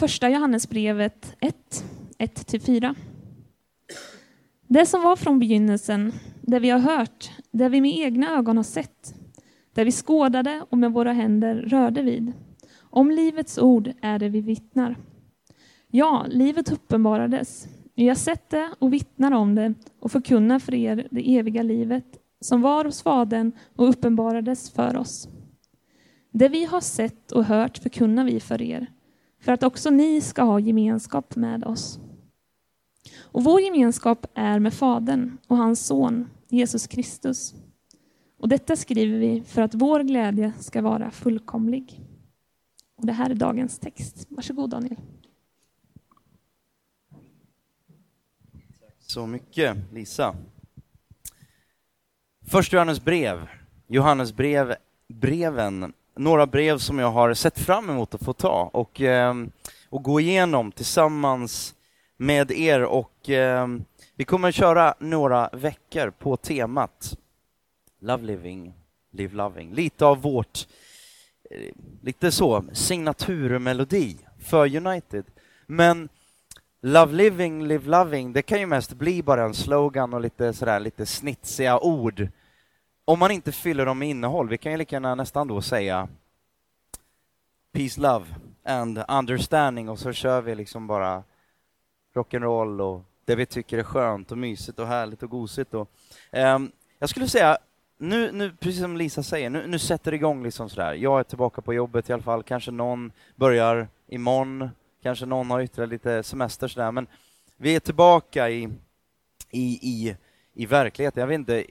första Johannesbrevet 1, 1-4. Det som var från begynnelsen, det vi har hört, det vi med egna ögon har sett, det vi skådade och med våra händer rörde vid. Om livets ord är det vi vittnar. Ja, livet uppenbarades. Vi har sett det och vittnar om det och förkunnar för er det eviga livet som var hos Fadern och uppenbarades för oss. Det vi har sett och hört förkunnar vi för er, för att också ni ska ha gemenskap med oss. Och vår gemenskap är med Fadern och hans son Jesus Kristus. Och detta skriver vi för att vår glädje ska vara fullkomlig. Och det här är dagens text. Varsågod Daniel. Tack så mycket Lisa. Första Johannes brev, Johannes brev, breven, några brev som jag har sett fram emot att få ta och, ehm, och gå igenom tillsammans med er och ehm, vi kommer att köra några veckor på temat Love Living, Live Loving. Lite av vårt, eh, lite så, signaturmelodi för United. Men Love Living, Live Loving, det kan ju mest bli bara en slogan och lite sådär lite snitsiga ord om man inte fyller dem med innehåll. Vi kan ju lika gärna nästan då säga Peace, Love and Understanding och så kör vi liksom bara rock'n'roll och det vi tycker är skönt och mysigt och härligt och gosigt. Och, um, jag skulle säga, nu, nu, precis som Lisa säger, nu, nu sätter det igång liksom sådär. Jag är tillbaka på jobbet i alla fall, kanske någon börjar imorgon, kanske någon har ytterligare lite semester sådär, men vi är tillbaka i, i, i, i verkligheten. Jag vet inte,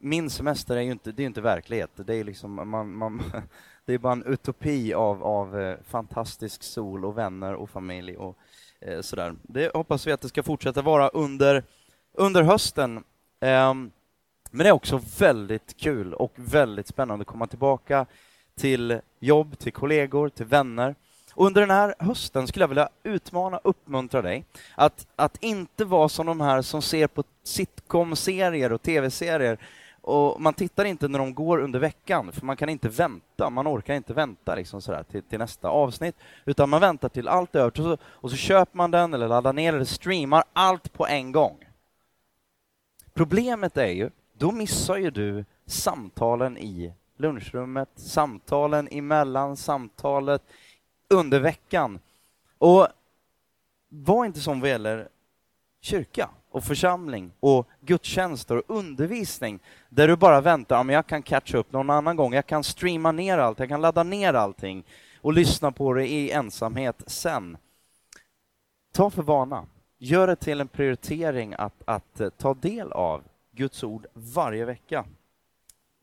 min semester är ju inte, det är inte verklighet. Det är liksom, man, man, det är bara en utopi av, av eh, fantastisk sol och vänner och familj och eh, sådär. Det hoppas vi att det ska fortsätta vara under, under hösten. Eh, men det är också väldigt kul och väldigt spännande att komma tillbaka till jobb, till kollegor, till vänner. Och under den här hösten skulle jag vilja utmana, uppmuntra dig att, att inte vara som de här som ser på sitcom-serier och tv-serier och man tittar inte när de går under veckan, för man kan inte vänta, man orkar inte vänta liksom sådär till, till nästa avsnitt, utan man väntar till allt är över, och så, och så köper man den eller laddar ner eller streamar allt på en gång. Problemet är ju, då missar ju du samtalen i lunchrummet, samtalen emellan, samtalet under veckan. Och var inte som vad gäller kyrka och församling och gudstjänster och undervisning där du bara väntar, ja, jag kan catcha upp någon annan gång, jag kan streama ner allt, jag kan ladda ner allting och lyssna på det i ensamhet sen. Ta för vana, gör det till en prioritering att, att eh, ta del av Guds ord varje vecka.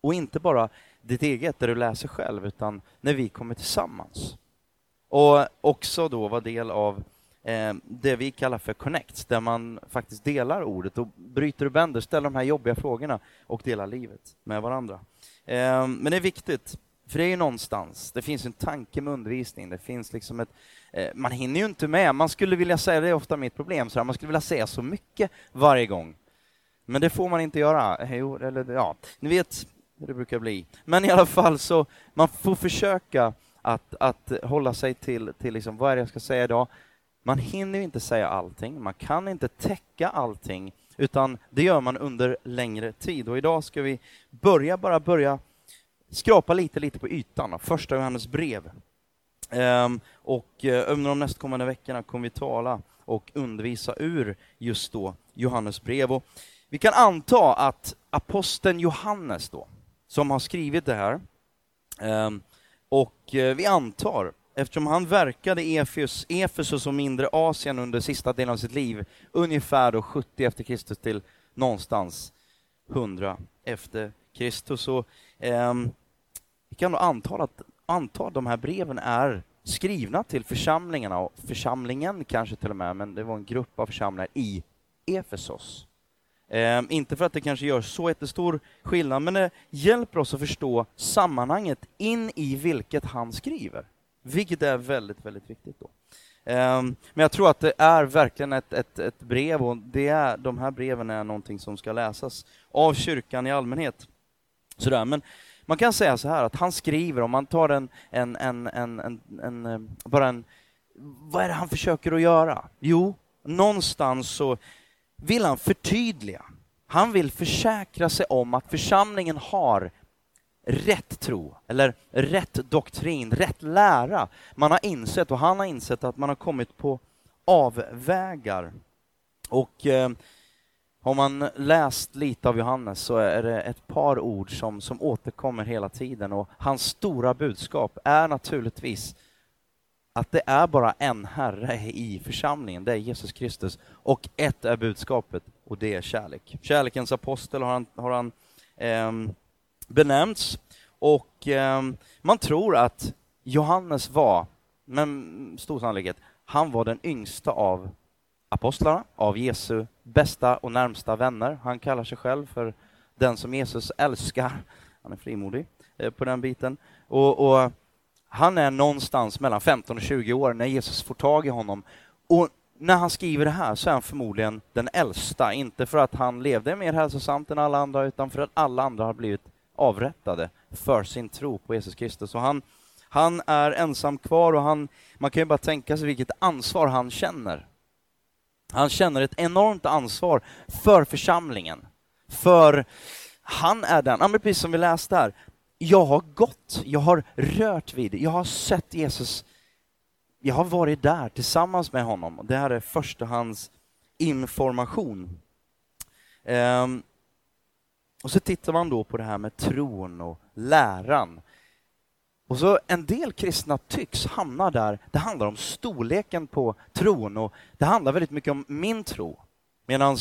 Och inte bara ditt eget, där du läser själv, utan när vi kommer tillsammans. Och också då vara del av Eh, det vi kallar för connects, där man faktiskt delar ordet och bryter och bänder, ställer de här jobbiga frågorna och delar livet med varandra. Eh, men det är viktigt, för det är ju någonstans, det finns en tanke med undervisning, det finns liksom ett, eh, man hinner ju inte med, man skulle vilja säga, det är ofta mitt problem, så här, man skulle vilja säga så mycket varje gång. Men det får man inte göra, eh, jo, eller ja, ni vet hur det brukar bli. Men i alla fall så, man får försöka att, att hålla sig till, till liksom, vad är det jag ska säga idag? Man hinner inte säga allting, man kan inte täcka allting, utan det gör man under längre tid. Och idag ska vi börja, bara börja skrapa lite, lite på ytan av första Johannes brev. Ehm, och eh, under de nästkommande veckorna kommer vi tala och undervisa ur just då Johannes brev. Och vi kan anta att aposteln Johannes då, som har skrivit det här, ehm, och eh, vi antar eftersom han verkade i Efesus, Efesus och mindre Asien under sista delen av sitt liv, ungefär då 70 efter Kristus till någonstans 100 efter Kristus. Så, eh, vi kan då anta att, anta att de här breven är skrivna till församlingarna, och församlingen kanske till och med, men det var en grupp av församlingar i Efesos. Eh, inte för att det kanske gör så jättestor skillnad, men det hjälper oss att förstå sammanhanget in i vilket han skriver. Vilket är väldigt, väldigt viktigt då. Ehm, men jag tror att det är verkligen ett, ett, ett, brev och det är, de här breven är någonting som ska läsas av kyrkan i allmänhet. Sådär. Men man kan säga så här att han skriver, om man tar en, en, en, en, en, en eh, bara en vad är det han försöker att göra? Jo, någonstans så vill han förtydliga. Han vill försäkra sig om att församlingen har rätt tro, eller rätt doktrin, rätt lära. Man har insett, och han har insett, att man har kommit på avvägar. Och eh, har man läst lite av Johannes så är det ett par ord som, som återkommer hela tiden och hans stora budskap är naturligtvis att det är bara en Herre i församlingen, det är Jesus Kristus, och ett är budskapet, och det är kärlek. Kärlekens apostel har han, har han eh, benämnts, och eh, man tror att Johannes var, med stor sannolikhet, han var den yngsta av apostlarna, av Jesu bästa och närmsta vänner. Han kallar sig själv för den som Jesus älskar. Han är frimodig eh, på den biten. Och, och, han är någonstans mellan 15 och 20 år när Jesus får tag i honom. Och när han skriver det här så är han förmodligen den äldsta, inte för att han levde mer hälsosamt än alla andra, utan för att alla andra har blivit avrättade för sin tro på Jesus Kristus. Och han, han är ensam kvar och han, man kan ju bara tänka sig vilket ansvar han känner han känner ett enormt ansvar för församlingen. För han är den, ja, precis som vi läste här, jag har gått, jag har rört vid, jag har sett Jesus, jag har varit där tillsammans med honom. Det här är förstahandsinformation. Um, ehm, och så tittar man då på det här med tron och läran. Och så en del kristna tycks hamna där, det handlar om storleken på tron och det handlar väldigt mycket om min tro. Medan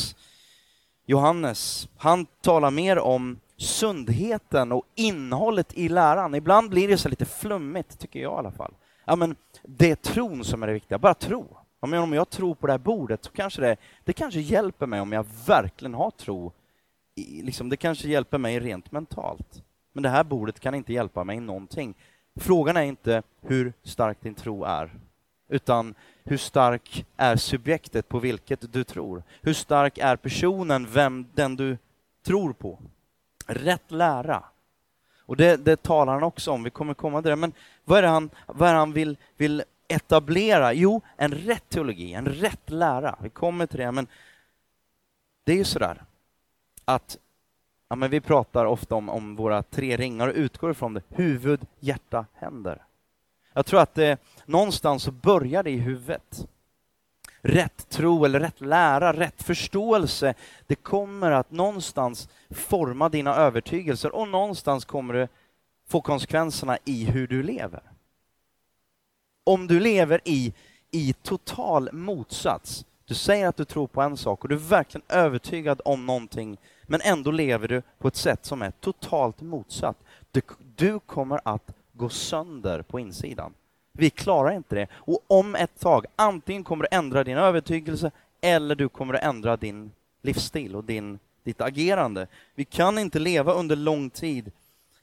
Johannes, han talar mer om sundheten och innehållet i läran. Ibland blir det så lite flummigt, tycker jag i alla fall. Ja, men det är tron som är det viktiga, bara tro. Ja, men om jag tror på det här bordet så kanske det, det kanske hjälper mig om jag verkligen har tro. Liksom, det kanske hjälper mig rent mentalt. Men det här bordet kan inte hjälpa mig någonting. Frågan är inte hur stark din tro är, utan hur stark är subjektet på vilket du tror? Hur stark är personen, vem den du tror på? Rätt lära. Och det, det talar han också om, vi kommer komma till det. Men vad är det han, vad är det han vill, vill etablera? Jo, en rätt teologi, en rätt lära. Vi kommer till det, men det är ju sådär att Ja, men vi pratar ofta om, om våra tre ringar och utgår ifrån det. Huvud, hjärta, händer. Jag tror att det någonstans så börjar det i huvudet. Rätt tro eller rätt lära, rätt förståelse, det kommer att någonstans forma dina övertygelser och någonstans kommer det få konsekvenserna i hur du lever. Om du lever i, i total motsats, du säger att du tror på en sak och du är verkligen övertygad om någonting men ändå lever du på ett sätt som är totalt motsatt. Du, du kommer att gå sönder på insidan. Vi klarar inte det. Och om ett tag, antingen kommer du ändra din övertygelse eller du kommer att ändra din livsstil och din, ditt agerande. Vi kan inte leva under lång tid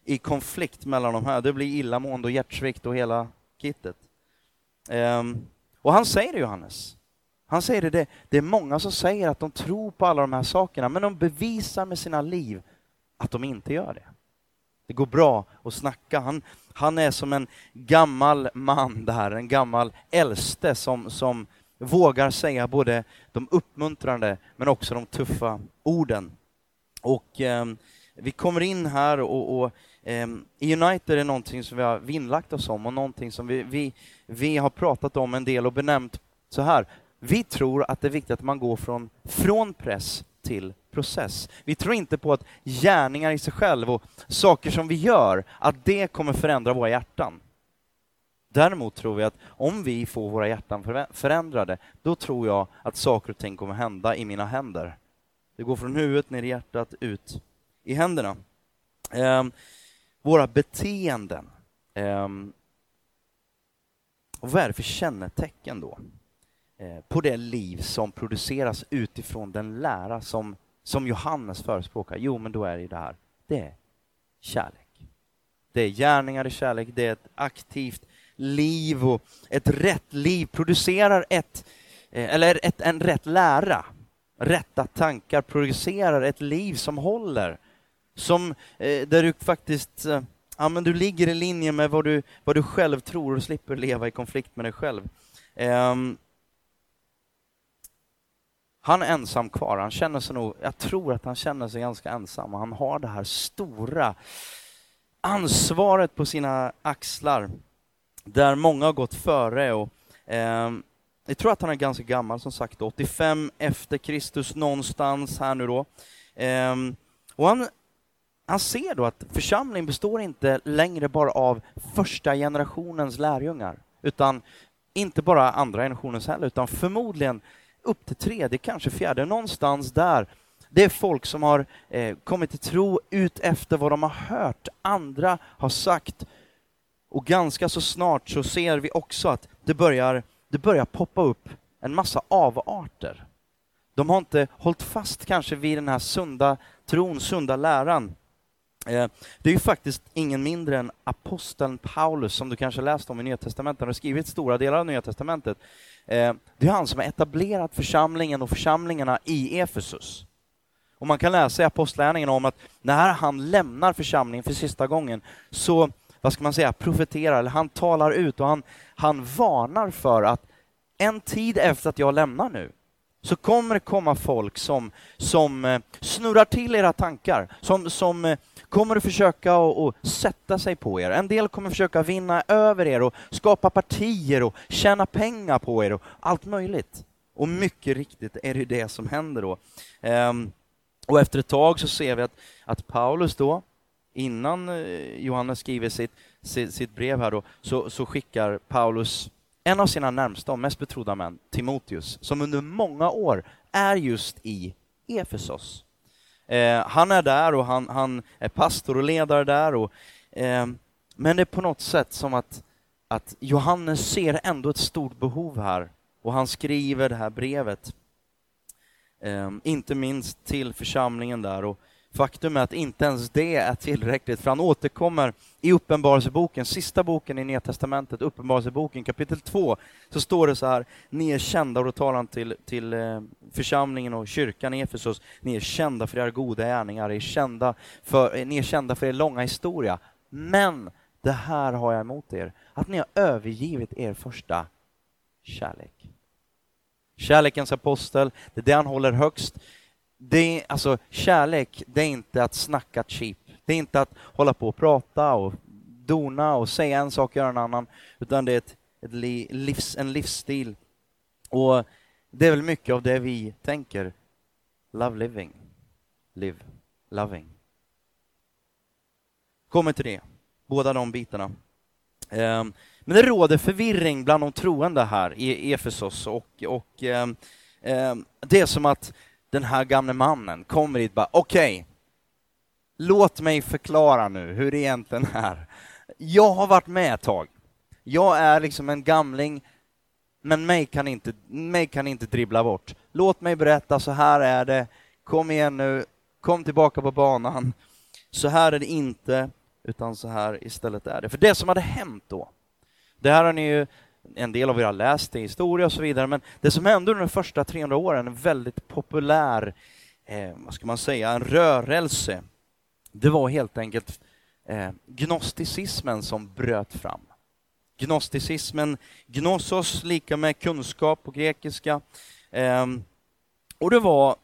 i konflikt mellan de här. Det blir illamående och hjärtsvikt och hela kittet. Um, och han säger det, Johannes. Han säger det, det, det är många som säger att de tror på alla de här sakerna, men de bevisar med sina liv att de inte gör det. Det går bra att snacka. Han, han är som en gammal man där, en gammal äldste som, som vågar säga både de uppmuntrande men också de tuffa orden. Och eh, vi kommer in här och, och eh, United är någonting som vi har vinnlagt oss om och någonting som vi, vi, vi har pratat om en del och benämnt så här, vi tror att det är viktigt att man går från, från press till process. Vi tror inte på att gärningar i sig själv och saker som vi gör, att det kommer förändra våra hjärtan. Däremot tror vi att om vi får våra hjärtan förändrade, då tror jag att saker och ting kommer hända i mina händer. Det går från huvudet ner i hjärtat, ut i händerna. Eh, våra beteenden. Eh, och vad är det för kännetecken då? Eh, på det liv som produceras utifrån den lära som, som Johannes förespråkar? Jo, men då är det det här. Det är kärlek. Det är gärningar i kärlek, det är ett aktivt liv och ett rätt liv producerar ett, eh, eller ett, en rätt lära. Rätta tankar producerar ett liv som håller. Som, eh, där du faktiskt ja, men du ligger i linje med vad du, vad du själv tror och slipper leva i konflikt med dig själv. Um, han är ensam kvar. Han känner sig nog, jag tror att han känner sig ganska ensam. Han har det här stora ansvaret på sina axlar där många har gått före. Och, eh, jag tror att han är ganska gammal, som sagt, 85 efter Kristus någonstans här nu då. Eh, och han, han ser då att församlingen består inte längre bara av första generationens lärjungar, utan inte bara andra generationens heller, utan förmodligen upp till tredje, kanske fjärde, någonstans där. Det är folk som har eh, kommit till tro ut efter vad de har hört andra har sagt. Och ganska så snart så ser vi också att det börjar, det börjar poppa upp en massa avarter. De har inte hållit fast kanske vid den här sunda tron, sunda läran. Eh, det är ju faktiskt ingen mindre än aposteln Paulus, som du kanske läst om i Nya Testamentet, han har skrivit stora delar av Nya Testamentet. Eh, det är han som har etablerat församlingen och församlingarna i Efesus. Och man kan läsa i apostlärningen om att när han lämnar församlingen för sista gången, så, vad ska man säga, profeterar, eller han talar ut och han, han varnar för att en tid efter att jag lämnar nu, så kommer det komma folk som, som eh, snurrar till era tankar, som, som eh, kommer att försöka att sätta sig på er. En del kommer försöka vinna över er och skapa partier och tjäna pengar på er och allt möjligt. Och mycket riktigt är det det som händer då. Ehm, och efter ett tag så ser vi att, att Paulus då, innan eh, Johannes skriver sitt, sitt, sitt brev här då, så, så skickar Paulus en av sina närmsta och mest betrodda män, Timoteus, som under många år är just i Efesos. Eh, han är där och han, han, är pastor och ledare där. Och, eh, men det är på något sätt som att, att Johannes ser ändå ett stort behov här och han skriver det här brevet. Eh, inte minst till församlingen där. Och, Faktum är att inte ens det är tillräckligt, för han återkommer i Uppenbarelseboken, sista boken i Nya Testamentet, Uppenbarelseboken kapitel 2, så står det så här, ni är kända, och då talar han till, till eh, församlingen och kyrkan i Efesos, ni är kända för era goda gärningar, ni är kända för, eh, ni är kända för er långa historia, men det här har jag emot er, att ni har övergivit er första kärlek. Kärlekens apostel, det är det han håller högst det är, alltså, kärlek, det är inte att snacka cheap. Det är inte att hålla på och prata och dona och säga en sak och göra en annan, utan det är ett, ett livs, en livsstil. Och det är väl mycket av det vi tänker. Love living. Live loving. Kommer till det, båda de bitarna. Ehm, men det råder förvirring bland de troende här i Efesos och, och ehm, ehm, det är som att den här gamle mannen kommer hit och bara, okej, okay, låt mig förklara nu hur det egentligen är. Jag har varit med ett tag. Jag är liksom en gamling, men mig kan inte, mig kan inte dribbla bort. Låt mig berätta, så här är det. Kom igen nu, kom tillbaka på banan. Så här är det inte, utan så här istället är det. För det som hade hänt då, det här har ni ju en del av er har läst det i historia och så vidare, men det som hände under de första 300 åren, en väldigt populär, eh, vad ska man säga, en rörelse, det var helt enkelt eh, gnosticismen som bröt fram. Gnosticismen, gnosos lika med kunskap på grekiska, eh, och det var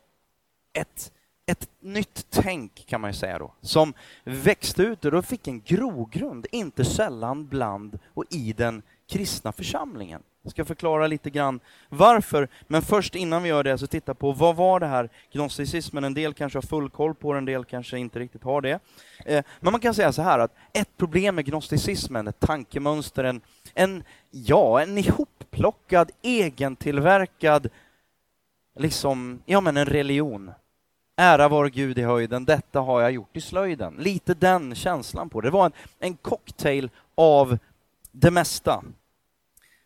ett ett nytt tänk kan man ju säga då, som växte ut och fick en grogrund, inte sällan bland och i den kristna församlingen. Jag ska förklara lite grann varför, men först innan vi gör det så titta på vad var det här gnosticismen? En del kanske har full koll på det, en del kanske inte riktigt har det. Eh, men man kan säga så här att ett problem med gnosticismen, ett tankemönster, en, en, ja, en ihopplockad, egentillverkad, liksom, ja men en religion. Ära vare Gud i höjden, detta har jag gjort i slöjden. Lite den känslan på det. Det var en, en cocktail av det mesta.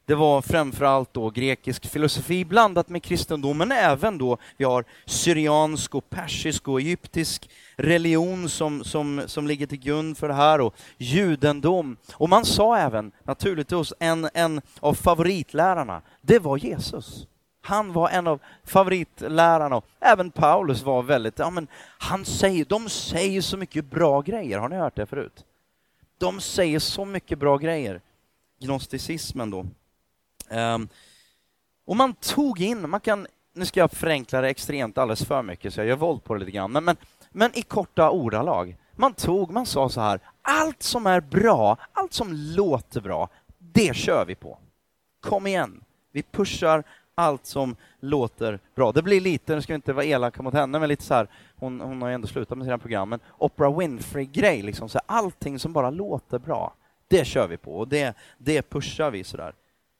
Det var framförallt då grekisk filosofi blandat med kristendom, men även då vi har syriansk och persisk och egyptisk religion som, som, som ligger till grund för det här och judendom. Och man sa även, naturligtvis, en, en av favoritlärarna, det var Jesus. Han var en av favoritlärarna och även Paulus var väldigt, ja men han säger, de säger så mycket bra grejer, har ni hört det förut? De säger så mycket bra grejer. Gnosticismen då. Um, Och man tog in, man kan, nu ska jag förenkla det extremt alldeles för mycket så jag gör våld på det lite grann, men, men, men i korta ordalag. Man tog, man sa så här, allt som är bra, allt som låter bra, det kör vi på. Kom igen, vi pushar allt som låter bra. Det blir lite, nu ska vi inte vara elaka mot henne, men lite så här, hon, hon har ju ändå slutat med sina program, men Oprah Winfrey-grej, liksom, så här, allting som bara låter bra, det kör vi på och det, det pushar vi sådär.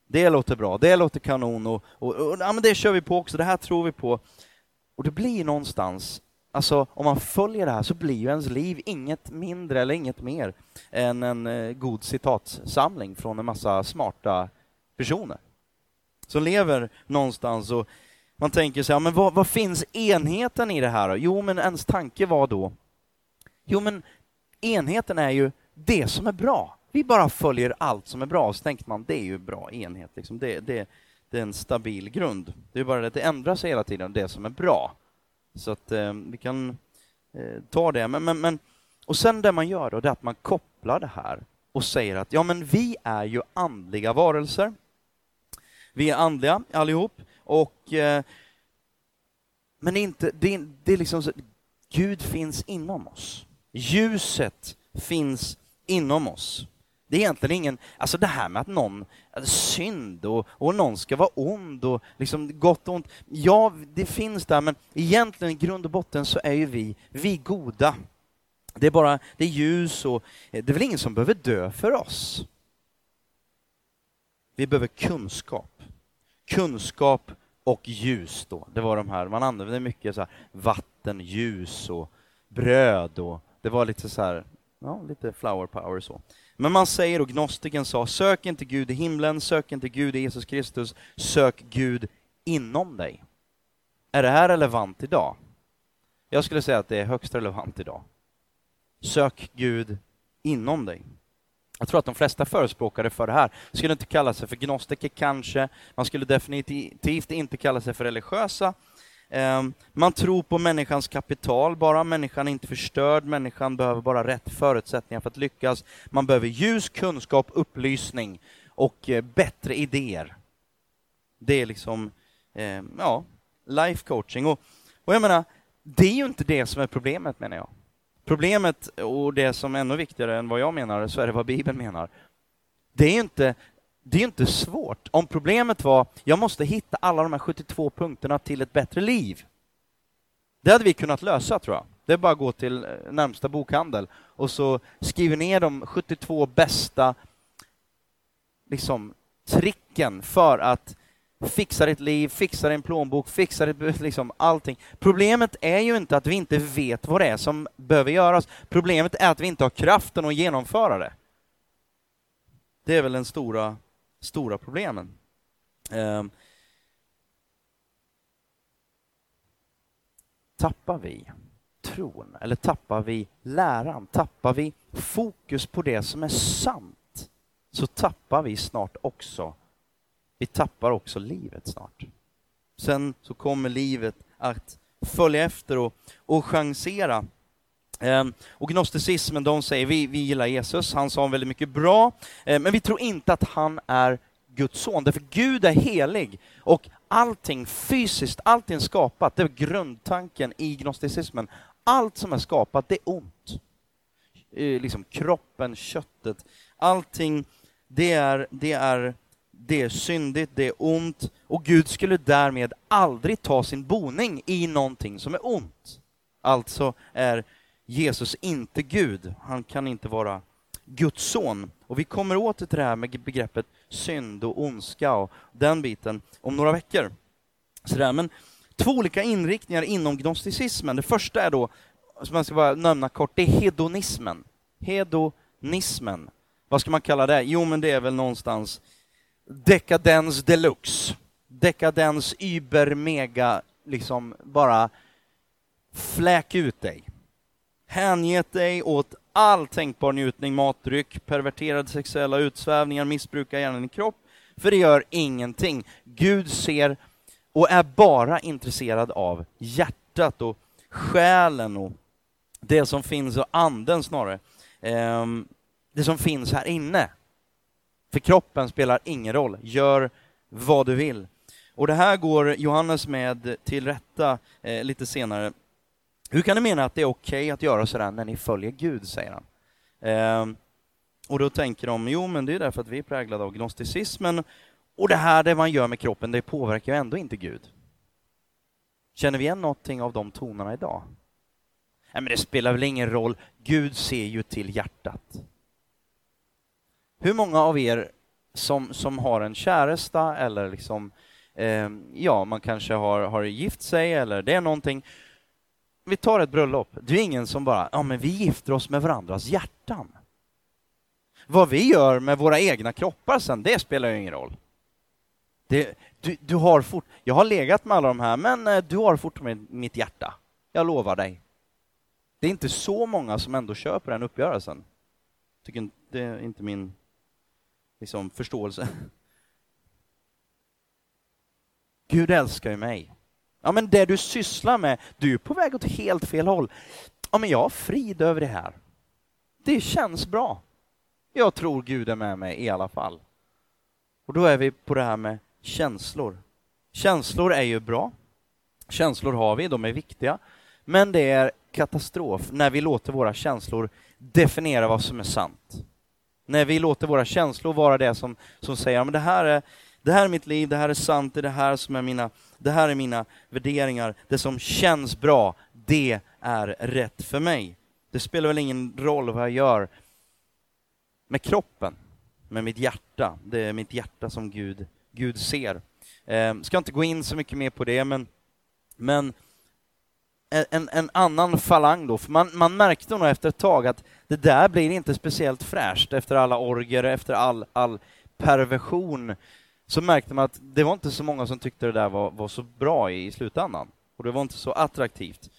Det låter bra, det låter kanon och, och, och ja, men det kör vi på också, det här tror vi på. Och det blir någonstans, alltså om man följer det här så blir ju ens liv inget mindre eller inget mer än en eh, god citatsamling från en massa smarta personer som lever någonstans och man tänker sig, ja, men vad, vad finns enheten i det här? Då? Jo, men ens tanke var då, jo men enheten är ju det som är bra. Vi bara följer allt som är bra, så tänkte man det är ju bra enhet. Liksom. Det, det, det är en stabil grund. Det är bara det att det ändrar sig hela tiden, det som är bra. Så att eh, vi kan eh, ta det. Men, men, men, och sen det man gör då, det är att man kopplar det här och säger att ja, men vi är ju andliga varelser. Vi är andliga allihop. Och, eh, men inte, det, det är liksom så, Gud finns inom oss. Ljuset finns inom oss. Det är egentligen ingen, alltså det här med att någon, synd och, och någon ska vara ond och liksom gott och ont. Ja, det finns där, men egentligen i grund och botten så är ju vi, vi goda. Det är bara, det är ljus och eh, det är väl ingen som behöver dö för oss. Vi behöver kunskap. Kunskap och ljus då. Det var de här, man använde mycket så här, vatten, ljus och bröd och det var lite så här, ja, lite flower power så. Men man säger, och gnostiken sa, sök inte Gud i himlen, sök inte Gud i Jesus Kristus, sök Gud inom dig. Är det här relevant idag? Jag skulle säga att det är högst relevant idag. Sök Gud inom dig. Jag tror att de flesta förespråkare för det här skulle inte kalla sig för gnostiker kanske, man skulle definitivt inte kalla sig för religiösa. Ehm, man tror på människans kapital bara, människan är inte förstörd, människan behöver bara rätt förutsättningar för att lyckas. Man behöver ljus, kunskap, upplysning och eh, bättre idéer. Det är liksom, ehm, ja, life coaching. Och, och jag menar, det är ju inte det som är problemet menar jag. Problemet, och det som är ännu viktigare än vad jag menar, så är det vad Bibeln menar. Det är inte, det är inte svårt. Om problemet var, jag måste hitta alla de här 72 punkterna till ett bättre liv. Det hade vi kunnat lösa, tror jag. Det är bara att gå till eh, närmsta bokhandel och så skriver ner de 72 bästa liksom, tricken för att fixa ditt liv, fixa din plånbok, fixa ditt, liksom allting. Problemet är ju inte att vi inte vet vad det är som behöver göras. Problemet är att vi inte har kraften att genomföra det. Det är väl den stora, stora problemen. Eh, tappar vi tron, eller tappar vi läran, tappar vi fokus på det som är sant, så tappar vi snart också vi tappar också livet snart. Sen så kommer livet att följa efter och, och chansera. Ehm, och gnosticismen, de säger vi, vi gillar Jesus, han sa väldigt mycket bra, ehm, men vi tror inte att han är Guds son, därför Gud är helig och allting fysiskt, allting skapat, det är grundtanken i gnosticismen. Allt som är skapat, det är ont. Eh, liksom kroppen, köttet, allting, det är, det är det är syndigt, det är ont, och Gud skulle därmed aldrig ta sin boning i någonting som är ont. Alltså är Jesus inte Gud, han kan inte vara Guds son. Och vi kommer åter till det här med begreppet synd och ondska och den biten om några veckor. Sådär. Men två olika inriktningar inom gnosticismen. Det första är då, som jag ska bara nämna kort, det är hedonismen. Hedonismen. Vad ska man kalla det? Jo, men det är väl någonstans dekadens deluxe. Dekadens über mega, liksom bara fläk ut dig. Hänget dig åt all tänkbar njutning, matdryck, perverterade sexuella utsvävningar, missbruka gärna din kropp, för det gör ingenting. Gud ser och är bara intresserad av hjärtat och själen och det som finns, och anden snarare, ehm, det som finns här inne. För kroppen spelar ingen roll. Gör vad du vill. Och det här går Johannes med till rätta eh, lite senare. Hur kan ni mena att det är okej okay att göra sådär när ni följer Gud, säger han. Eh, och då tänker de, jo men det är därför att vi är präglade av gnosticismen, och det här det man gör med kroppen, det påverkar ju ändå inte Gud. Känner vi igen någonting av de tonerna idag? Nej, men det spelar väl ingen roll, Gud ser ju till hjärtat. Hur många av er som, som har en käresta eller liksom, eh, ja, man kanske har, har gift sig eller det är någonting. Vi tar ett bröllop. Det är ingen som bara, ja men vi gifter oss med varandras hjärtan. Vad vi gör med våra egna kroppar sen, det spelar ju ingen roll. Det, du, du har fort, jag har legat med alla de här, men eh, du har fortfarande mitt hjärta. Jag lovar dig. Det är inte så många som ändå köper den uppgörelsen. Tycker det är inte min liksom, förståelse. Gud älskar ju mig. Ja, men det du sysslar med, du är på väg åt helt fel håll. Ja, men jag har frid över det här. Det känns bra. Jag tror Gud är med mig i alla fall. Och då är vi på det här med känslor. Känslor är ju bra. Känslor har vi, de är viktiga. Men det är katastrof när vi låter våra känslor definiera vad som är sant. När vi låter våra känslor vara det som, som säger att det, här är, det här är mitt liv, det här är sant, det är det här som är mina, det här är mina värderingar, det som känns bra, det är rätt för mig. Det spelar väl ingen roll vad jag gör med kroppen, med mitt hjärta. Det är mitt hjärta som Gud, Gud ser. Eh, ska inte gå in så mycket mer på det, men, men en, en annan falang då, för man, man märkte nog efter ett tag att det där blir inte speciellt fräscht efter alla orger, efter all, all perversion, så märkte man att det var inte så många som tyckte det där var, var så bra i, i slutändan. Och det var inte så attraktivt.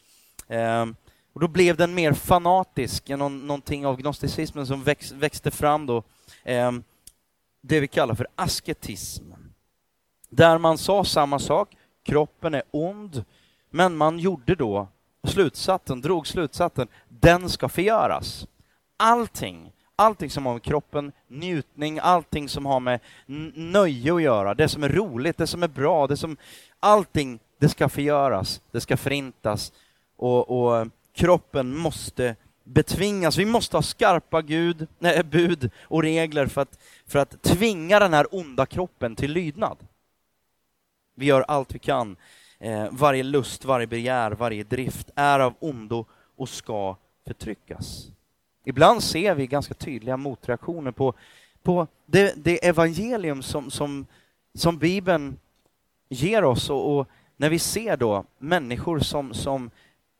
Ehm, och då blev den mer fanatisk, någon, någonting av gnosticismen som väx, växte fram då, Ehm, det vi kallar för asketism. Där man sa samma sak, kroppen är ond, men man gjorde då slutsatsen, drog slutsatsen, den ska förgöras. Allting, allting som har med kroppen, njutning, allting som har med nöje att göra, det som är roligt, det som är bra, det som, allting, det ska förgöras, det ska förintas och, och eh, kroppen måste betvingas. Vi måste ha skarpa gud, nej, bud och regler för att, för att tvinga den här onda kroppen till lydnad. Vi gör allt vi kan Eh, varje lust, varje begär, varje drift är av ondo och ska förtryckas. Ibland ser vi ganska tydliga motreaktioner på, på det, det evangelium som, som, som Bibeln ger oss och, och, när vi ser då människor som, som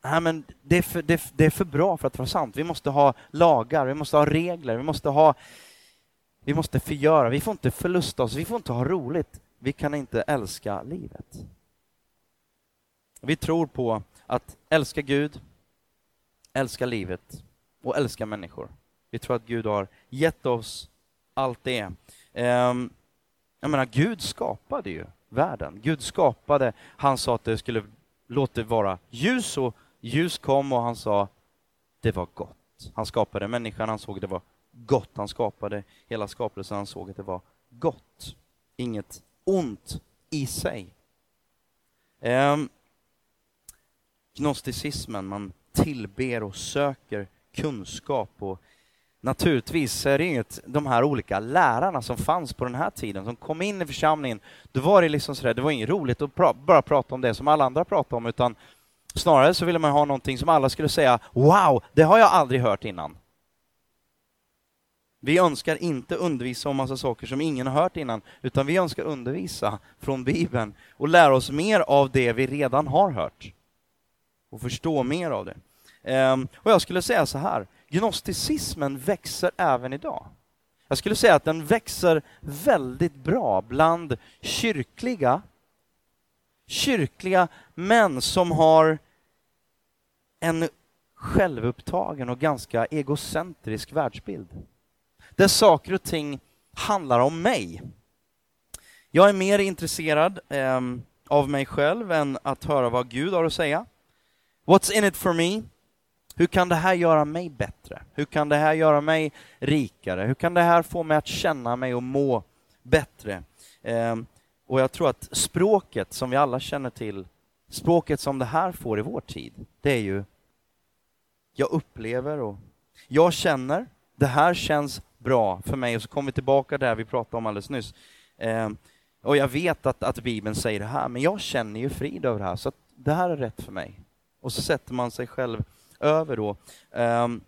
nej men det, är för, det, det är för bra för att vara sant. Vi måste ha lagar, vi måste ha regler, vi måste ha vi måste förgöra, vi får inte förlusta oss, vi får inte ha roligt. Vi kan inte älska livet. Vi tror på att älska Gud, älska livet och älska människor. Vi tror att Gud har gett oss allt det. Ehm, jag menar, Gud skapade ju världen. Gud skapade, han sa att det skulle låta vara ljus och ljus kom och han sa det var gott. Han skapade människan, han såg det var gott. Han skapade hela skapelsen, han såg att det var gott. Inget ont i sig. Ehm, um, gnosticismen, man tillber och söker kunskap och naturligtvis är det inget, de här olika lärarna som fanns på den här tiden, som kom in i församlingen, då var det liksom sådär, det var inget roligt att pra bara prata om det som alla andra pratade om, utan snarare så ville man ha någonting som alla skulle säga ”Wow, det har jag aldrig hört innan”. Vi önskar inte undervisa om massa saker som ingen har hört innan, utan vi önskar undervisa från Bibeln och lära oss mer av det vi redan har hört och förstå mer av det. Ehm, och jag skulle säga så här, gnosticismen växer även idag. Jag skulle säga att den växer väldigt bra bland kyrkliga, kyrkliga män som har en självupptagen och ganska egocentrisk världsbild. Där saker och ting handlar om mig. Jag är mer intresserad eh, av mig själv än att höra vad Gud har att säga. What's in it for me? Hur kan det här göra mig bättre? Hur kan det här göra mig rikare? Hur kan det här få mig att känna mig och må bättre? Eh, Och jag tror att språket som vi alla känner till, språket som det här får i vår tid, det är ju jag upplever och jag känner, det här känns bra för mig. Och så kommer vi tillbaka där vi pratade om alldeles nyss. Eh, och jag vet att, att Bibeln säger det här, men jag känner ju frid över det här, så det här är rätt för mig. Och så sätter man sig själv över då. Um,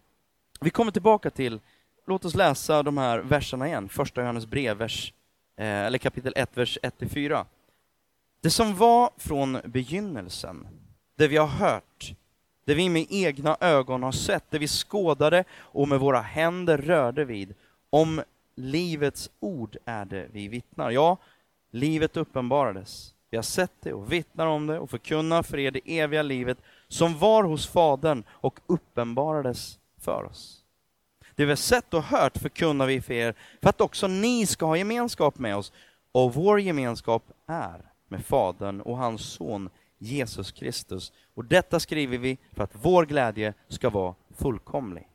vi kommer tillbaka till, låt oss läsa de här verserna igen, första Johannes brev, vers, eh, eller kapitel 1, vers 1-4. Det som var från begynnelsen, det vi har hört, det vi med egna ögon har sett, det vi skådade och med våra händer rörde vid. Om livets ord är det vi vittnar. Ja, livet uppenbarades. Vi har sett det och vittnar om det och förkunnar för er det eviga livet som var hos Fadern och uppenbarades för oss. Det vi har sett och hört förkunnar vi för er för att också ni ska ha gemenskap med oss. Och vår gemenskap är med Fadern och hans son Jesus Kristus. Och detta skriver vi för att vår glädje ska vara fullkomlig.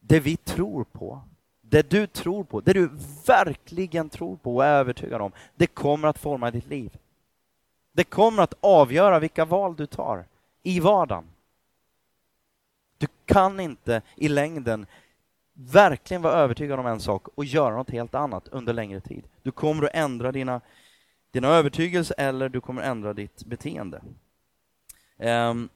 Det vi tror på, det du tror på, det du verkligen tror på och är övertygad om, det kommer att forma ditt liv. Det kommer att avgöra vilka val du tar i vardagen. Du kan inte i längden verkligen vara övertygad om en sak och göra något helt annat under längre tid. Du kommer att ändra dina dina övertygelser eller du kommer ändra ditt beteende. Ehm, um,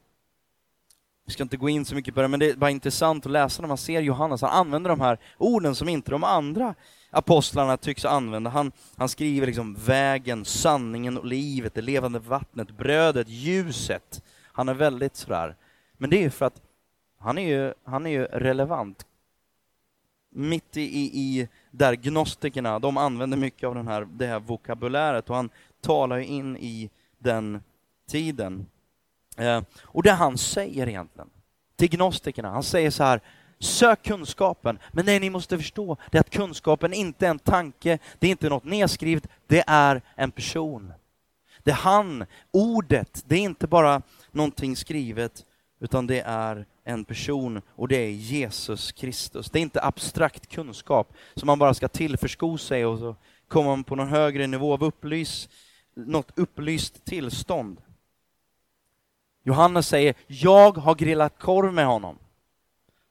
jag ska inte gå in så mycket på det, men det är bara intressant att läsa när man ser Johannes. Han använder de här orden som inte de andra apostlarna tycks använda. Han, han skriver liksom vägen, sanningen och livet, det levande vattnet, brödet, ljuset. Han är väldigt sådär. Men det är ju för att han är ju, han är ju relevant. Mitt i, i, i där gnostikerna, de använder mycket av den här, det här vokabuläret och han talar ju in i den tiden. Eh, och det han säger egentligen till gnostikerna, han säger så här, sök kunskapen, men det ni måste förstå det är att kunskapen inte är en tanke, det är inte något nedskrivet, det är en person. Det är han, ordet, det är inte bara någonting skrivet, utan det är en person och det är Jesus Kristus. Det är inte abstrakt kunskap som man bara ska tillförsko sig och så kommer man på någon högre nivå av upplys, något upplyst tillstånd. Johannes säger, jag har grillat korv med honom.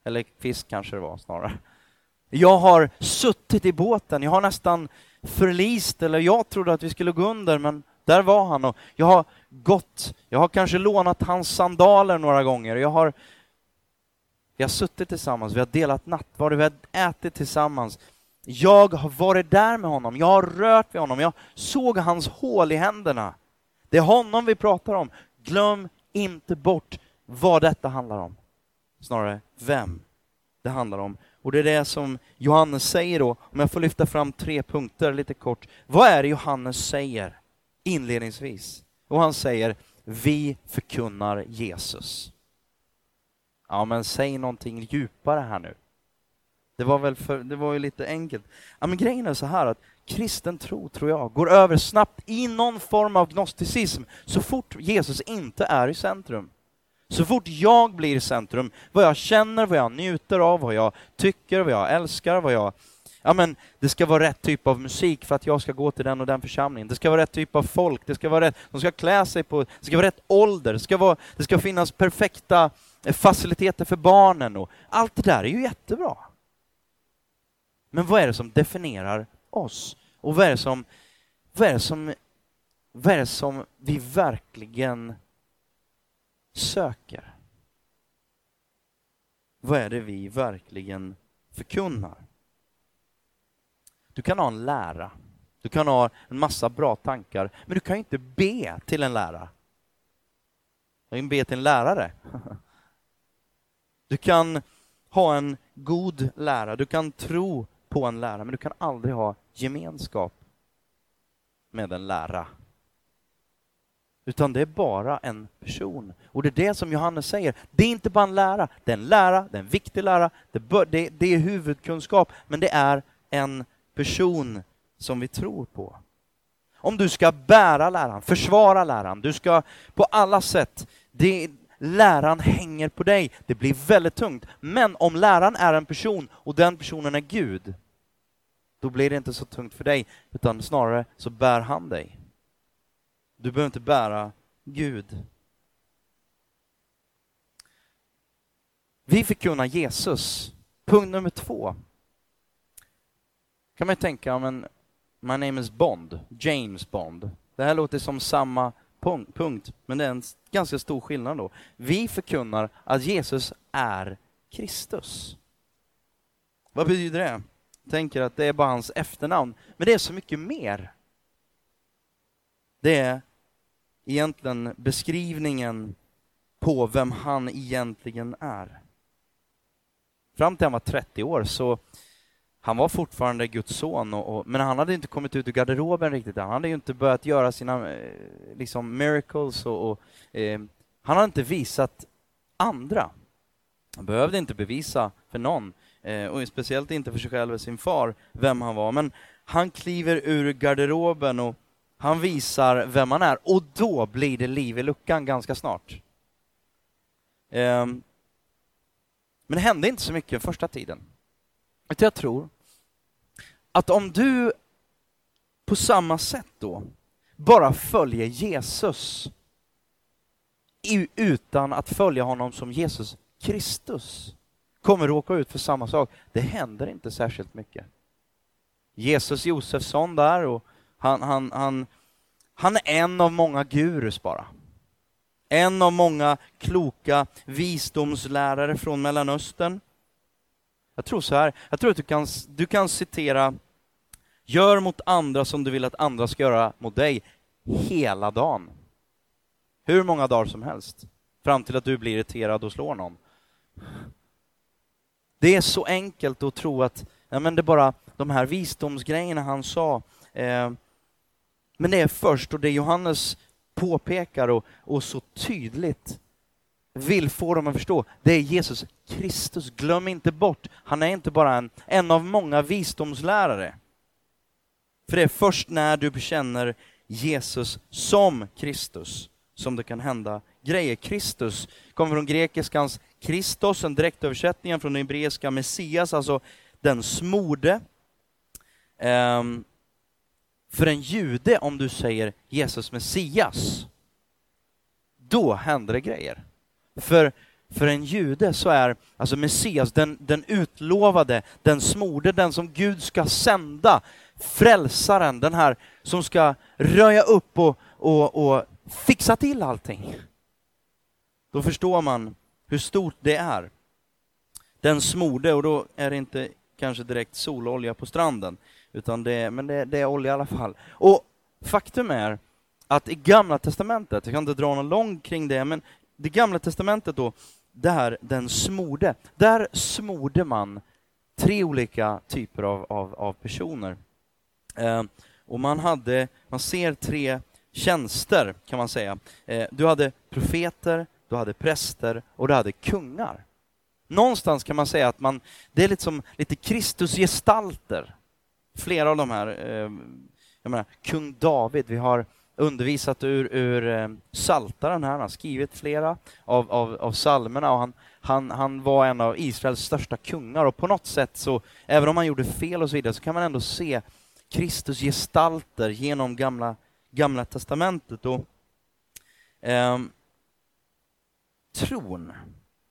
Eller fisk kanske det var snarare. Jag har suttit i båten, jag har nästan förlist, eller jag trodde att vi skulle gå under, men där var han och jag har gått, jag har kanske lånat hans sandaler några gånger, jag har vi har suttit tillsammans, vi har delat nattvard, vi har ätit tillsammans. Jag har varit där med honom, jag har rört vid honom, jag såg hans hål i händerna. Det är honom vi pratar om. Glöm inte bort vad detta handlar om. Snarare vem det handlar om. Och det är det som Johannes säger då, om jag får lyfta fram tre punkter lite kort. Vad är det Johannes säger inledningsvis? Och han säger, vi förkunnar Jesus. Ja, men säg någonting djupare här nu. Det var väl för, det var ju lite enkelt. Ja, men grejen är så här att kristen tro, tror jag, går över snabbt i någon form av gnosticism så fort Jesus inte är i centrum. Så fort jag blir i centrum, vad jag känner, vad jag njuter av, vad jag tycker, vad jag älskar, vad jag... Ja men, det ska vara rätt typ av musik för att jag ska gå till den och den församlingen. Det ska vara rätt typ av folk, det ska vara rätt, de ska klä sig på, det ska vara rätt ålder, det ska, vara, det ska finnas perfekta eh, faciliteter för barnen och allt det där är ju jättebra. Men vad är det som definierar oss? Och vad är det som, vad är det som, vad är det som vi verkligen söker? Vad är det vi verkligen förkunnar? Du kan ha en lära, du kan ha en massa bra tankar, men du kan inte be till en lära. Du kan be till en lärare. Du kan ha en god lära, du kan tro på en lära, men du kan aldrig ha gemenskap med en lära. Utan det är bara en person. Och det är det som Johannes säger. Det är inte bara en lära, det är en lära, det är en viktig lära, det, bör, det, det är huvudkunskap, men det är en person som vi tror på. Om du ska bära läran, försvara läran, du ska på alla sätt, det, läran hänger på dig. Det blir väldigt tungt. Men om läran är en person och den personen är Gud, Då blir det inte så tungt för dig, utan snarare så bär han dig. Du behöver inte bära Gud. Vi förkunnar Jesus. Punkt nummer två. kan man ju tänka, men My name is Bond, James Bond. Det här låter som samma punkt, men det är en ganska stor skillnad då. Vi förkunnar att Jesus är Kristus. Vad betyder det? Jag tänker att det är bara hans efternamn, men det är så mycket mer. Det är egentligen beskrivningen på vem han egentligen är. Fram till han var 30 år så han var fortfarande Guds son, och, och, men han hade inte kommit ut ur garderoben riktigt Han hade ju inte börjat göra sina eh, liksom miracles och, och eh, han hade inte visat andra. Han behövde inte bevisa för någon, eh, och speciellt inte för sig själv och sin far, vem han var. Men han kliver ur garderoben och han visar vem han är, och då blir det liv i luckan ganska snart. Ehm, men det hände inte så mycket första tiden. Utan jag tror att om du på samma sätt då bara följer Jesus utan att följa honom som Jesus Kristus kommer råka ut för samma sak. Det händer inte särskilt mycket. Jesus Josefsson där och han, han, han, han är en av många gurus bara. En av många kloka visdomslärare från Mellanöstern. Jag tror så här, jag tror att du kan, du kan citera Gör mot andra som du vill att andra ska göra mot dig hela dagen. Hur många dagar som helst. Fram till att du blir irriterad och slår någon. Det är så enkelt att tro att ja, men det är bara de här visdomsgrejerna han sa. Eh, men det är först, och det Johannes påpekar och, och så tydligt vill få dem att förstå, det är Jesus Kristus. Glöm inte bort, han är inte bara en, en av många visdomslärare. För det är först när du bekänner Jesus som Kristus som det kan hända grejer. Kristus kommer från grekiskans Kristos, en direktöversättning från den hebreiska Messias, alltså den smorde. Um, för en jude, om du säger Jesus Messias, då händer det grejer. För, för en jude så är alltså Messias den, den utlovade, den smorde, den som Gud ska sända, frälsaren, den här som ska röja upp och, och, och fixa till allting. Då förstår man hur stort det är. Den smorde, och då är det inte kanske direkt sololja på stranden, utan det, men det, det är olja i alla fall. Och faktum är att i Gamla Testamentet, jag kan inte dra någon lång kring det, men det Gamla Testamentet då, där den smorde, där smorde man tre olika typer av, av, av personer. Eh, och man hade, man ser tre tjänster kan man säga. Eh, du hade profeter, du hade präster och du hade kungar. Någonstans kan man säga att man, det är lite som lite Kristusgestalter. Flera av de här, eh, jag menar, kung David, vi har undervisat ur, ur eh, Saltaren här, han har skrivit flera av, av, av salmerna och han, han, han var en av Israels största kungar och på något sätt så, även om han gjorde fel och så vidare, så kan man ändå se Kristus gestalter genom gamla, gamla testamentet. Och, eh, tron.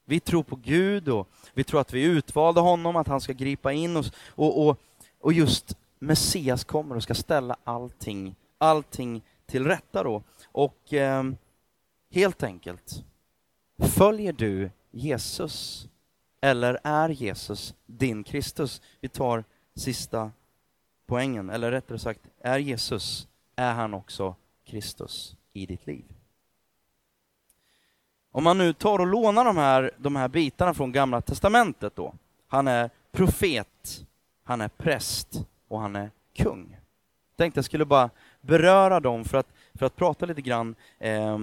Vi tror på Gud och vi tror att vi utvalde honom, att han ska gripa in oss. Och, och, och just Messias kommer och ska ställa allting, allting till rätta då. Och eh, helt enkelt, följer du Jesus? Eller är Jesus din Kristus? Vi tar sista poängen, eller rättare sagt, är Jesus, är han också Kristus i ditt liv? Om man nu tar och lånar de här, de här bitarna från Gamla Testamentet då. Han är profet, han är präst och han är kung. Jag tänkte jag skulle bara beröra dem för att, för att prata lite grann eh,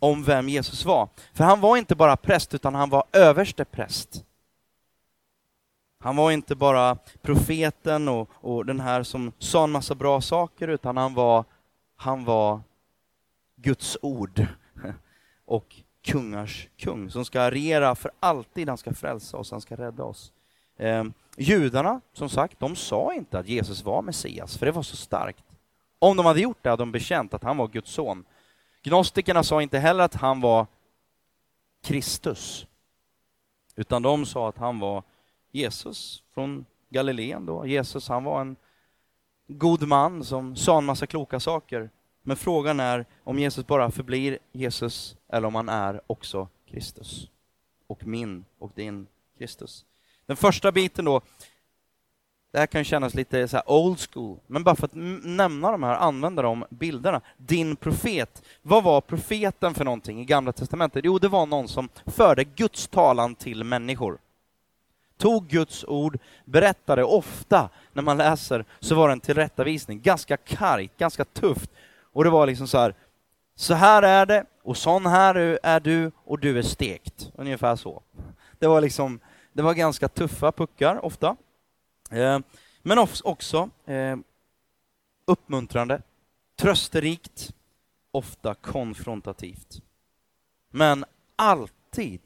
om vem Jesus var. För han var inte bara präst, utan han var överste präst. Han var inte bara profeten och, och den här som sa en massa bra saker, utan han var, han var Guds ord och kungars kung som ska regera för alltid. Han ska frälsa oss, han ska rädda oss. Ehm, Judarna, som sagt, de sa inte att Jesus var Messias, för det var så starkt. Om de hade gjort det hade de bekänt att han var Guds son. Gnostikerna sa inte heller att han var Kristus, utan de sa att han var Jesus från Galileen då. Jesus, han var en god man som sa en massa kloka saker. Men frågan är om Jesus bara förblir Jesus eller om han är också Kristus. Och min och din Kristus. Den första biten då, det här kan kännas lite så old school, men bara för att nämna de här, använda de bilderna. Din profet, vad var profeten för någonting i Gamla Testamentet? Jo, det var någon som förde Guds talan till människor. Tog Guds ord, berättade ofta, när man läser, så var det en tillrättavisning, ganska kargt, ganska tufft. Och det var liksom så här, så här är det, och sån här är du, och du är stekt. Ungefär så. Det var liksom, det var ganska tuffa puckar ofta. Eh, men också eh, uppmuntrande, trösterikt, ofta konfrontativt. Men alltid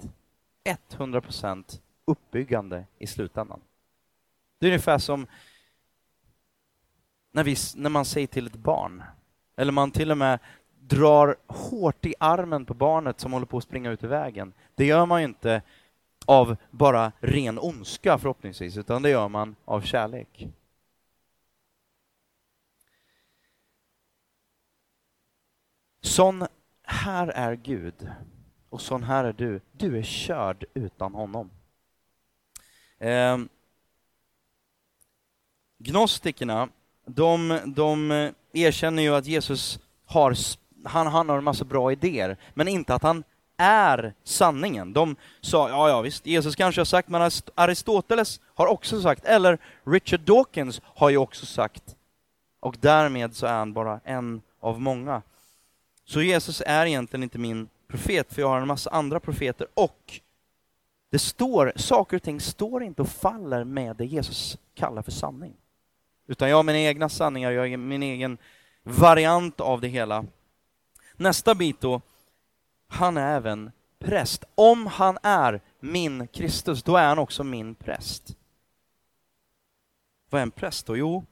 100% uppbyggande i slutändan. Det är ungefär som när, vi, när man säger till ett barn, eller man till och med drar hårt i armen på barnet som håller på att springa ut i vägen. Det gör man ju inte av bara ren ondska förhoppningsvis, utan det gör man av kärlek. Sån här är Gud och sån här är du. Du är körd utan honom. Eh, gnostikerna, de, de erkänner ju att Jesus har, han, han har en massa bra idéer, men inte att han är sanningen. De sa, ja, ja visst, Jesus kanske har sagt, men Aristoteles har också sagt, eller Richard Dawkins har ju också sagt, och därmed så är han bara en av många. Så Jesus är egentligen inte min profet, för jag har en massa andra profeter, och det står, saker och ting står inte och faller med det Jesus kallar för sanning. Utan jag har mina egna sanningar, jag har min egen variant av det hela. Nästa bit då, han är även präst. Om han är min Kristus, då är han också min präst. Vad är en präst då? Jo,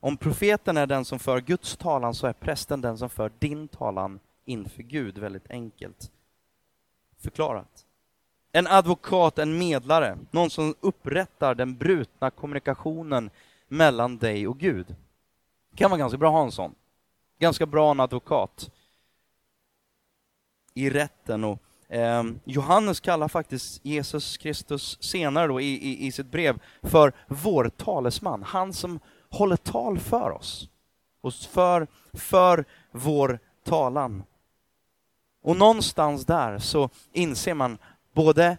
om profeten är den som för Guds talan så är prästen den som för din talan inför Gud, väldigt enkelt förklarat. En advokat, en medlare, någon som upprättar den brutna kommunikationen mellan dig och Gud. Det kan vara ganska bra att ha en sån. Ganska bra en advokat i rätten. Och, eh, Johannes kallar faktiskt Jesus Kristus senare då i, i, i sitt brev för vår talesman, han som håller tal för oss och för, för vår talan. Och någonstans där så inser man både,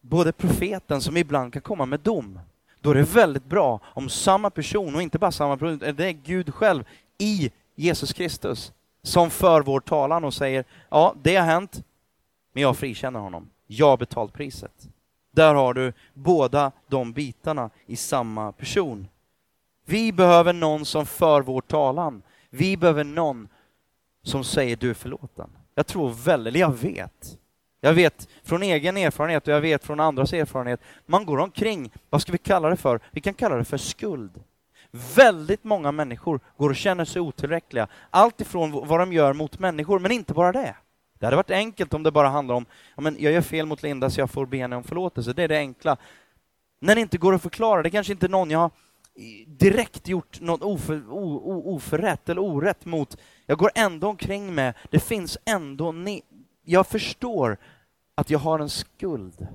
både profeten som ibland kan komma med dom, då är det väldigt bra om samma person, och inte bara samma person, det är Gud själv i Jesus Kristus, som för vår talan och säger, ja, det har hänt, men jag frikänner honom. Jag har betalt priset. Där har du båda de bitarna i samma person. Vi behöver någon som för vår talan. Vi behöver någon som säger du är förlåten. Jag tror väldigt, jag vet, jag vet från egen erfarenhet och jag vet från andras erfarenhet, man går omkring, vad ska vi kalla det för? Vi kan kalla det för skuld. Väldigt många människor går och känner sig otillräckliga, allt ifrån vad de gör mot människor, men inte bara det. Det hade varit enkelt om det bara handlar om, ja, men jag gör fel mot Linda så jag får be henne om förlåtelse, det är det enkla. När det inte går att förklara, det kanske inte är någon jag har direkt gjort något oför, o, o, oförrätt eller orätt mot, jag går ändå omkring med, det finns ändå, ne- jag förstår att jag har en skuld.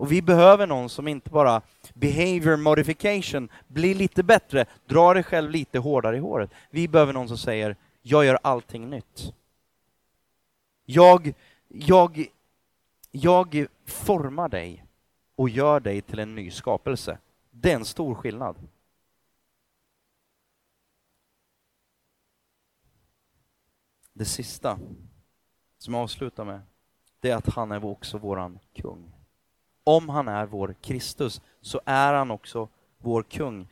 Och vi behöver någon som inte bara behavior modification, blir lite bättre, drar dig själv lite hårdare i håret. Vi behöver någon som säger, jag gör allting nytt. Jag, jag, jag formar dig och gör dig till en ny skapelse. Det är en stor skillnad. Det sista som jag avslutar med, det är att han är också våran kung. Om han är vår Kristus så är han också vår kung.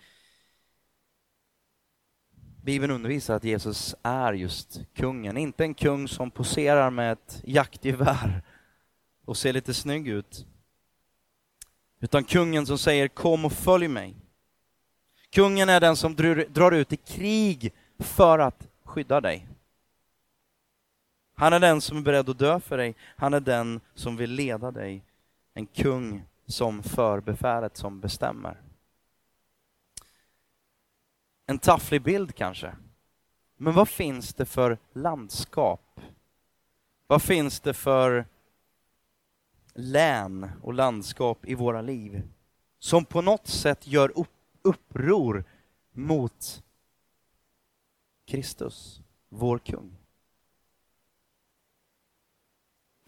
Bibeln undervisar att Jesus är just kungen, inte en kung som poserar med ett jaktgevär och ser lite snygg ut. utan kungen som säger kom och följ mig. Kungen är den som drar ut i krig för att skydda dig. Han är den som är beredd att dö för dig. Han är den som vill leda dig. En kung som förbefälet som bestämmer. En tafflig bild kanske. Men vad finns det för landskap? Vad finns det för län och landskap i våra liv som på något sätt gör upp, uppror mot Kristus, vår kung?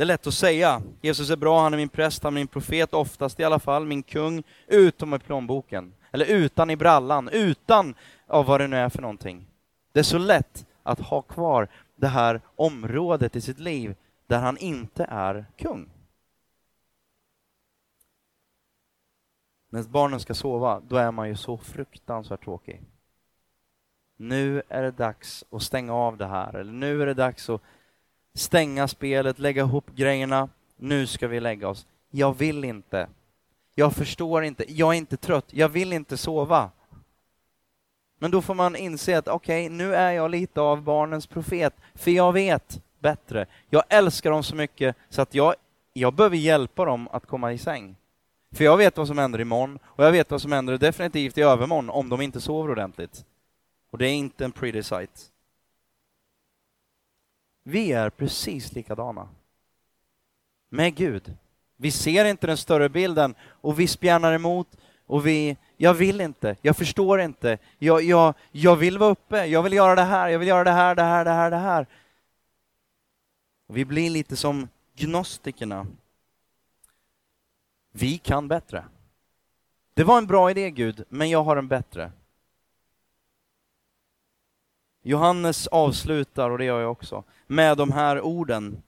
Det är lätt att säga, Jesus är bra, han är min präst, han är min profet, oftast i alla fall, min kung, utom i plånboken. Eller utan i brallan, utan av vad det nu är för någonting. Det är så lätt att ha kvar det här området i sitt liv där han inte är kung. När barnen ska sova, då är man ju så fruktansvärt tråkig. Nu är det dags att stänga av det här, eller nu är det dags att stänga spelet, lägga ihop grejerna. Nu ska vi lägga oss. Jag vill inte. Jag förstår inte. Jag är inte trött. Jag vill inte sova. Men då får man inse att okej, okay, nu är jag lite av barnens profet, för jag vet bättre. Jag älskar dem så mycket så att jag, jag behöver hjälpa dem att komma i säng. För jag vet vad som händer imorgon, och jag vet vad som händer definitivt i övermorgon om de inte sover ordentligt. Och det är inte en pretty sight. Vi är precis likadana. Med Gud. Vi ser inte den större bilden och vi spjärnar emot och vi, jag vill inte, jag förstår inte, jag, jag, jag vill vara uppe, jag vill göra det här, jag vill göra det här, det här, det här, det här. Och vi blir lite som gnostikerna. Vi kan bättre. Det var en bra idé Gud, men jag har en bättre. Johannes avslutar, och det gör jag också, med de här orden.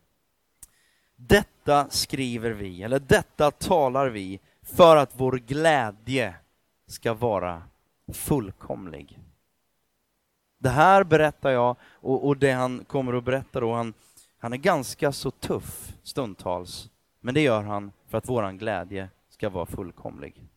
Detta skriver vi, eller detta talar vi, för att vår glädje ska vara fullkomlig. Det här berättar jag, och, och det han kommer att berätta då, han, han är ganska så tuff stundtals, men det gör han för att våran glädje ska vara fullkomlig.